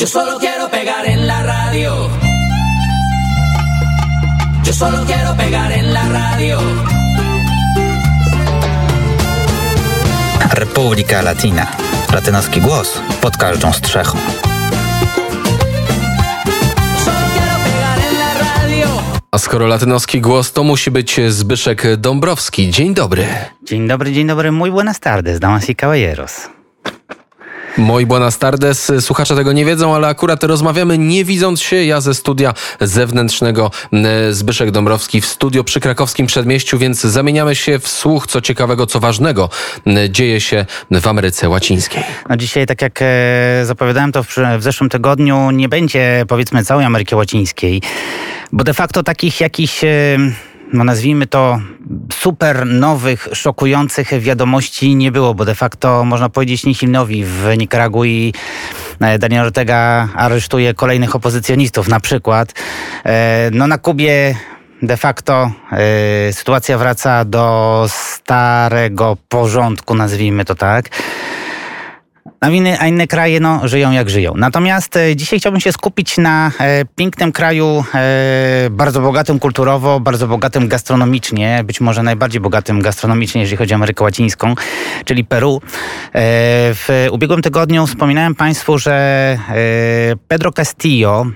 Yo solo quiero pegar en la radio. Yo solo quiero pegar en la radio. Republika Latina. Latynoski głos pod każdą strzechą. A skoro latynoski głos, to musi być Zbyszek Dąbrowski. Dzień dobry. Dzień dobry, dzień dobry, muy buenas tardes, damas y caballeros. Moi buenas tardes. Słuchacze tego nie wiedzą, ale akurat rozmawiamy nie widząc się. Ja ze studia zewnętrznego Zbyszek Dąbrowski w studio przy krakowskim przedmieściu, więc zamieniamy się w słuch, co ciekawego, co ważnego dzieje się w Ameryce Łacińskiej. No dzisiaj, tak jak e, zapowiadałem to w, w zeszłym tygodniu, nie będzie powiedzmy całej Ameryki Łacińskiej, bo de facto takich jakichś, e, no nazwijmy to super nowych, szokujących wiadomości nie było, bo de facto można powiedzieć niechilnowi w Nikaragui e, Daniel Ortega aresztuje kolejnych opozycjonistów na przykład. E, No na Kubie de facto e, sytuacja wraca do starego porządku, nazwijmy to tak. A inne, a inne kraje no, żyją jak żyją. Natomiast e, dzisiaj chciałbym się skupić na e, pięknym kraju, e, bardzo bogatym kulturowo, bardzo bogatym gastronomicznie, być może najbardziej bogatym gastronomicznie, jeżeli chodzi o Amerykę Łacińską, czyli Peru. W ubiegłym tygodniu wspominałem Państwu, że Pedro Castillo,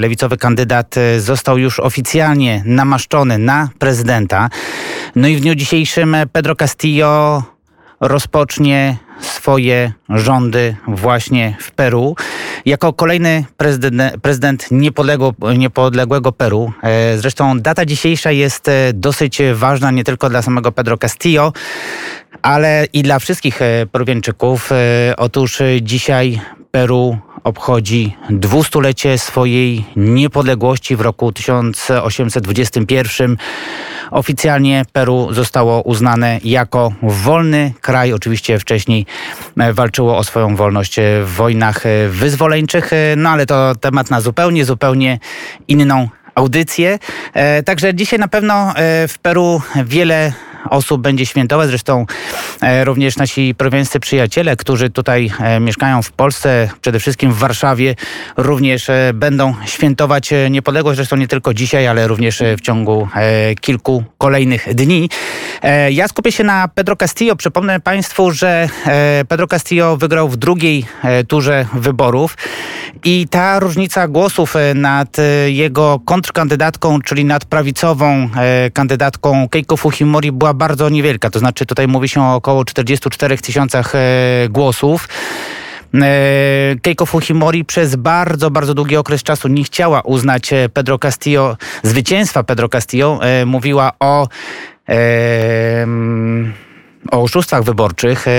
lewicowy kandydat, został już oficjalnie namaszczony na prezydenta. No i w dniu dzisiejszym Pedro Castillo rozpocznie swoje rządy właśnie w Peru. Jako kolejny prezydent, prezydent niepodległego Peru. E, Zresztą data dzisiejsza jest e, dosyć ważna nie tylko dla samego Pedro Castillo, ale i dla wszystkich e, Peruwianczyków. E, Otóż dzisiaj Peru obchodzi dwustulecie swojej niepodległości w roku 1821. Oficjalnie Peru zostało uznane jako wolny kraj. Oczywiście wcześniej e, walczyło o swoją wolność w wojnach e, wyzwoleńczych, e, no ale to temat na zupełnie, zupełnie inną audycję. Także dzisiaj na pewno w Peru wiele osób będzie świętować. Zresztą e, również nasi prowiańscy przyjaciele, którzy tutaj e, mieszkają w Polsce, przede wszystkim w Warszawie, również e, będą świętować niepodległość. Zresztą nie tylko dzisiaj, ale również w ciągu kilku kolejnych dni. Ja skupię się na Pedro Castillo. Przypomnę Państwu, że Pedro Castillo wygrał w drugiej turze wyborów i ta różnica głosów nad jego kontrkandydatką, czyli nad prawicową kandydatką Keiko Fujimori była bardzo niewielka. To znaczy tutaj mówi się o około 44 tysiącach e, głosów. E, Keiko Fujimori przez bardzo, bardzo długi okres czasu nie chciała uznać e, Pedro Castillo, zwycięstwa Pedro Castillo. Mówiła o o oszustwach wyborczych. E,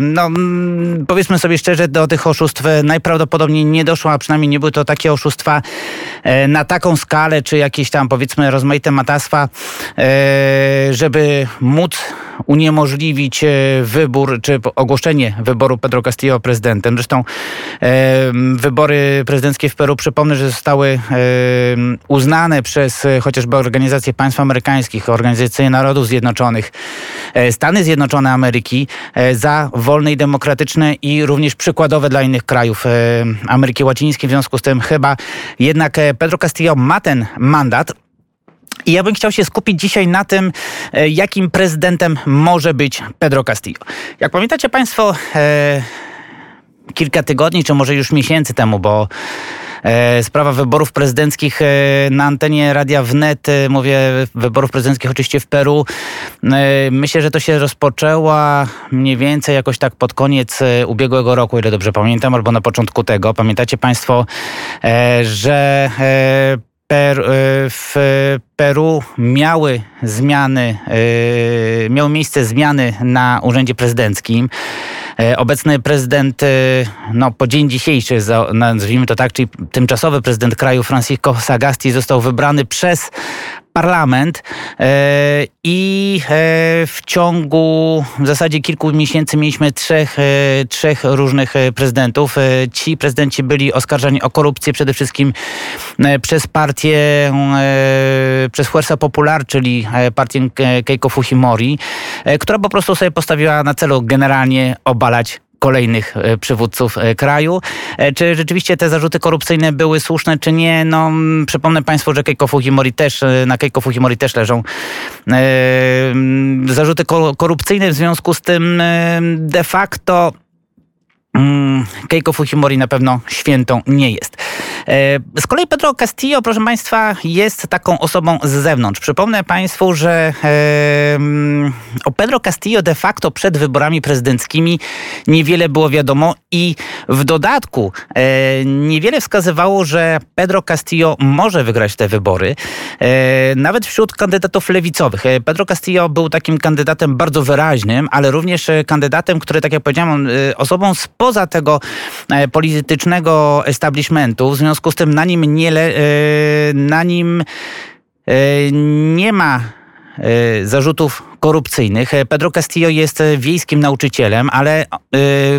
No, mm, powiedzmy sobie szczerze, do tych oszustw e, najprawdopodobniej nie doszło, a przynajmniej nie były to takie oszustwa e, na taką skalę, czy jakieś tam powiedzmy rozmaite matactwa, e, żeby móc uniemożliwić wybór, czy ogłoszenie wyboru Pedro Castillo prezydentem. Zresztą wybory prezydenckie w Peru, przypomnę, że zostały uznane przez chociażby Organizację Państw Amerykańskich, Organizację Narodów Zjednoczonych, Stany Zjednoczone Ameryki e, za wolne i demokratyczne i również przykładowe dla innych krajów e, Ameryki Łacińskiej. W związku z tym chyba jednak e, Pedro Castillo ma ten mandat. I ja bym chciał się skupić dzisiaj na tym, jakim prezydentem może być Pedro Castillo. Jak pamiętacie Państwo, kilka tygodni, czy może już miesięcy temu, bo sprawa wyborów prezydenckich e, na antenie Radia Wnet, e, mówię wyborów prezydenckich oczywiście w Peru. E, myślę, że to się rozpoczęła mniej więcej jakoś tak pod koniec e, ubiegłego roku, ile dobrze pamiętam, albo na początku tego. Pamiętacie Państwo, e, że e, Per, e, w Peru miały zmiany, e, miały miejsce zmiany na urzędzie prezydenckim. E, Obecny prezydent, e, no po dzień dzisiejszy, nazwijmy to tak, czyli tymczasowy prezydent kraju Francisco Sagasti został wybrany przez parlament e, i e, w ciągu w zasadzie kilku miesięcy mieliśmy trzech, e, trzech różnych prezydentów. Ci prezydenci byli oskarżani o korupcję przede wszystkim przez partię, przez Fuerza Popular, czyli partię Ke- Keiko Fujimori, która po prostu sobie postawiła na celu generalnie obalać kolejnych e, przywódców e, kraju. E, Czy rzeczywiście te zarzuty korupcyjne były słuszne, czy nie? No, przypomnę Państwu, że Keiko Fujimori też, na Keiko Fujimori też leżą zarzuty ko- korupcyjne, w związku z tym de facto Keiko Fujimori na pewno świętą nie jest. E, Z kolei Pedro Castillo, proszę Państwa, jest taką osobą z zewnątrz. Przypomnę Państwu, że mm, o Pedro Castillo de facto przed wyborami prezydenckimi niewiele było wiadomo i w dodatku e, niewiele wskazywało, że Pedro Castillo może wygrać te wybory. E, Nawet wśród kandydatów lewicowych. Pedro Castillo był takim kandydatem bardzo wyraźnym, ale również kandydatem, który, tak jak powiedziałem, osobą spoza tego e, politycznego establishmentu. W związku z tym na nim nie, e, na nim e, nie ma zarzutów korupcyjnych. Pedro Castillo jest wiejskim nauczycielem, ale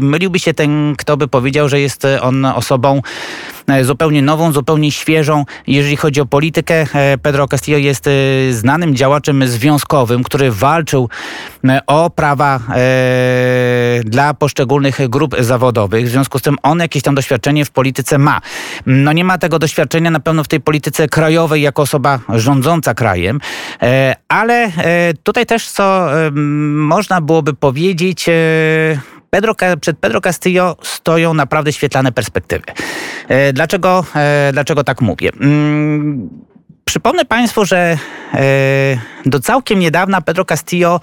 myliłby się ten, kto by powiedział, że jest on osobą zupełnie nową, zupełnie świeżą. Jeżeli chodzi o politykę, Pedro Castillo jest znanym działaczem związkowym, który walczył o prawa dla poszczególnych grup zawodowych. W związku z tym on jakieś tam doświadczenie w polityce ma. No nie ma tego doświadczenia na pewno w tej polityce krajowej jako osoba rządząca krajem, e, ale e, tutaj też co można byłoby powiedzieć, e, Pedro, przed Pedro Castillo stoją naprawdę świetlane perspektywy. Dlaczego, dlaczego tak mówię? Mm, Przypomnę Państwu, że do całkiem niedawna Pedro Castillo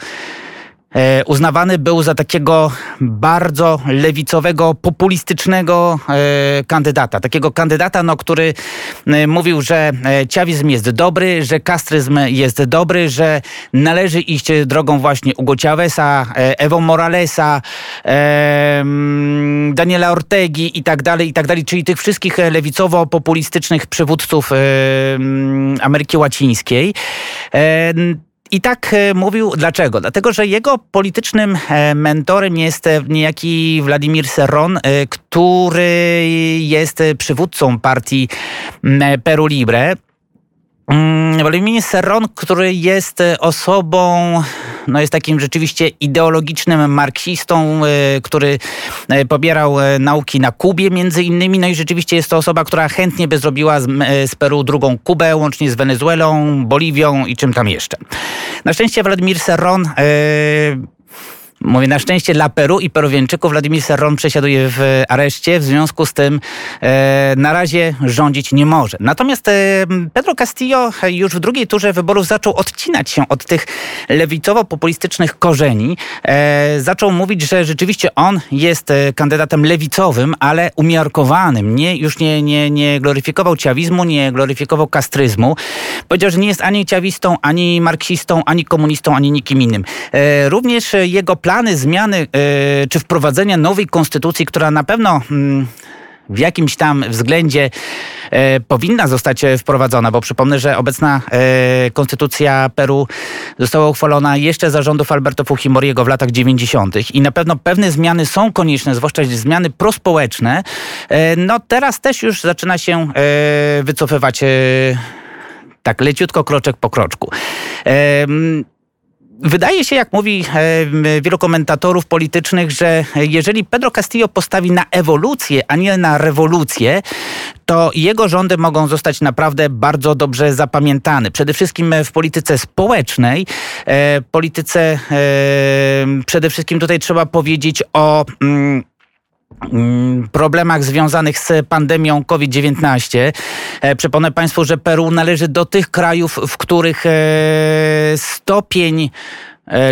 uznawany był za takiego bardzo lewicowego, populistycznego e, kandydata. Takiego kandydata, no, który e, mówił, że e, ciawizm jest dobry, że kastryzm jest dobry, że należy iść drogą właśnie Hugo Chaveza, e, Evo Moralesa, e, mm, Daniela Ortegi i tak dalej, i tak dalej, czyli tych wszystkich e, lewicowo-populistycznych przywódców e, mm, Ameryki Łacińskiej. I tak e, mówił. Dlaczego? Dlatego, że jego politycznym e, mentorem jest e, niejaki Władimir Serron, który jest przywódcą partii Peru Libre. Mm, Władimir Serron, który jest osobą, no jest takim rzeczywiście ideologicznym marksistą, e, który e, pobierał e, nauki na Kubie między innymi, no i rzeczywiście jest to osoba, która chętnie by zrobiła z, z Peru drugą Kubę, łącznie z Wenezuelą, Boliwią i czym tam jeszcze. Na szczęście Władimir Serron Mówię na szczęście dla Peru i Peruwieńczyków Władimir Serron przesiaduje w areszcie, w związku z tym e, na razie rządzić nie może. Natomiast e, Pedro Castillo już w drugiej turze wyborów zaczął odcinać się od tych lewicowo-populistycznych korzeni. E, zaczął mówić, że rzeczywiście on jest e, kandydatem lewicowym, ale umiarkowanym. Nie, już nie, nie, nie gloryfikował ciawizmu, nie gloryfikował kastryzmu. Powiedział, że nie jest ani ciawistą, ani marksistą, ani komunistą, ani nikim innym. E, również e, jego plany zmiany e, czy wprowadzenia nowej konstytucji, która na pewno mm, w jakimś tam względzie e, powinna zostać e, wprowadzona, bo przypomnę, że obecna konstytucja Peru została uchwalona jeszcze za rządów Alberto Fujimoriego w latach 90. i na pewno pewne zmiany są konieczne, zwłaszcza zmiany prospołeczne. No teraz też już zaczyna się wycofywać tak leciutko, kroczek po kroczku. Wydaje się, jak mówi e, wielu komentatorów politycznych, że jeżeli Pedro Castillo postawi na ewolucję, a nie na rewolucję, to jego rządy mogą zostać naprawdę bardzo dobrze zapamiętane. Przede wszystkim w polityce społecznej, e, polityce e, przede wszystkim tutaj trzeba powiedzieć o. Mm, problemach związanych z pandemią COVID-19. E, Przypomnę Państwu, że Peru należy do tych krajów, w których e, stopień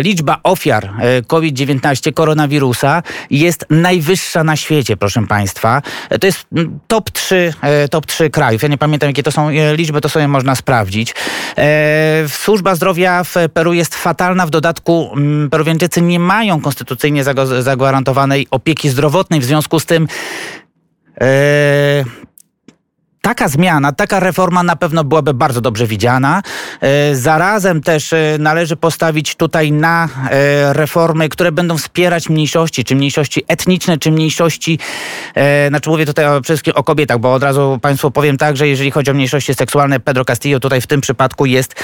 Liczba ofiar e, COVID-19, koronawirusa jest najwyższa na świecie, proszę Państwa. E, To jest top 3, e, top 3 krajów. Ja nie pamiętam, jakie to są e, liczby, to sobie można sprawdzić. E, Służba zdrowia w Peru jest fatalna. W dodatku Peruwieńczycy nie mają konstytucyjnie zagwarantowanej opieki zdrowotnej. W związku z tym e, Taka zmiana, taka reforma na pewno byłaby bardzo dobrze widziana. E, Zarazem też e, należy postawić tutaj na e, reformy, które będą wspierać mniejszości, czy mniejszości etniczne, czy mniejszości, znaczy mówię tutaj przede wszystkim o kobietach, bo od razu Państwu powiem tak, że jeżeli chodzi o mniejszości seksualne, Pedro Castillo tutaj w tym przypadku jest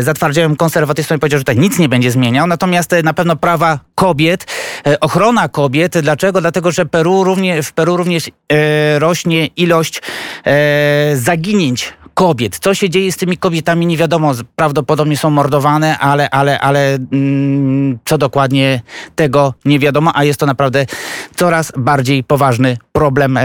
zatwardziałym konserwatystą i powiedział, że tutaj nic nie będzie zmieniał, natomiast na pewno prawa kobiet, e, ochrona kobiet. Dlaczego? Dlatego, że Peru w Peru również e, rośnie ilość e, zaginięć kobiet. Co się dzieje z tymi kobietami, nie wiadomo. Prawdopodobnie są mordowane, ale, ale, ale mm, co dokładnie tego nie wiadomo, a jest to naprawdę coraz bardziej poważny problem e,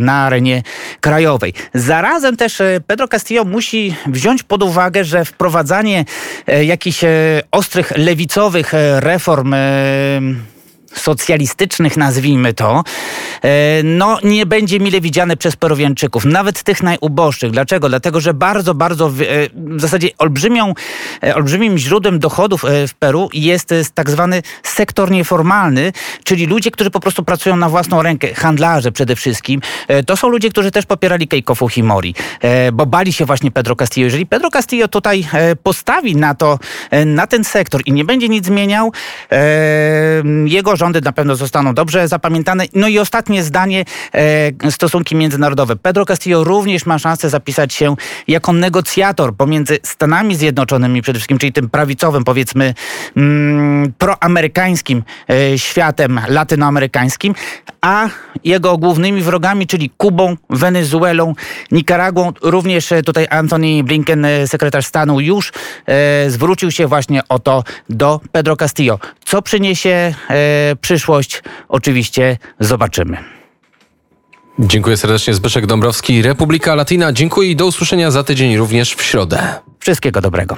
na arenie krajowej. Zarazem też e, Pedro Castillo musi wziąć pod uwagę, że wprowadzanie e, jakichś e, ostrych lewicowych reform socjalistycznych, nazwijmy to, e, no nie będzie mile widziane przez Peruwianczyków, nawet tych najuboższych. Dlaczego? Dlatego, że bardzo, bardzo w, e, w zasadzie olbrzymią, e, olbrzymim źródłem dochodów w Peru jest tak zwany sektor nieformalny, czyli ludzie, którzy po prostu pracują na własną rękę, handlarze przede wszystkim. To są ludzie, którzy też popierali Keiko Fujimori, bo bali się właśnie Pedro Castillo. Jeżeli Pedro Castillo tutaj postawi na to, na ten sektor i nie będzie nic zmieniał, jego rządy na pewno zostaną dobrze zapamiętane. No i ostatnie zdanie, e, stosunki międzynarodowe. Pedro Castillo również ma szansę zapisać się jako negocjator pomiędzy Stanami Zjednoczonymi przede wszystkim, czyli tym prawicowym, powiedzmy, mm, proamerykańskim e, światem latynoamerykańskim, a jego głównymi wrogami, czyli Kubą, Wenezuelą, Nikaragłą. Również e, tutaj Anthony Blinken, sekretarz stanu, już zwrócił się właśnie o to do Pedro Castillo. Co przyniesie e, przyszłość, oczywiście zobaczymy. Dziękuję serdecznie Zbyszek Dąbrowski, Republika Latina. Dziękuję i do usłyszenia za tydzień również w środę. Wszystkiego dobrego.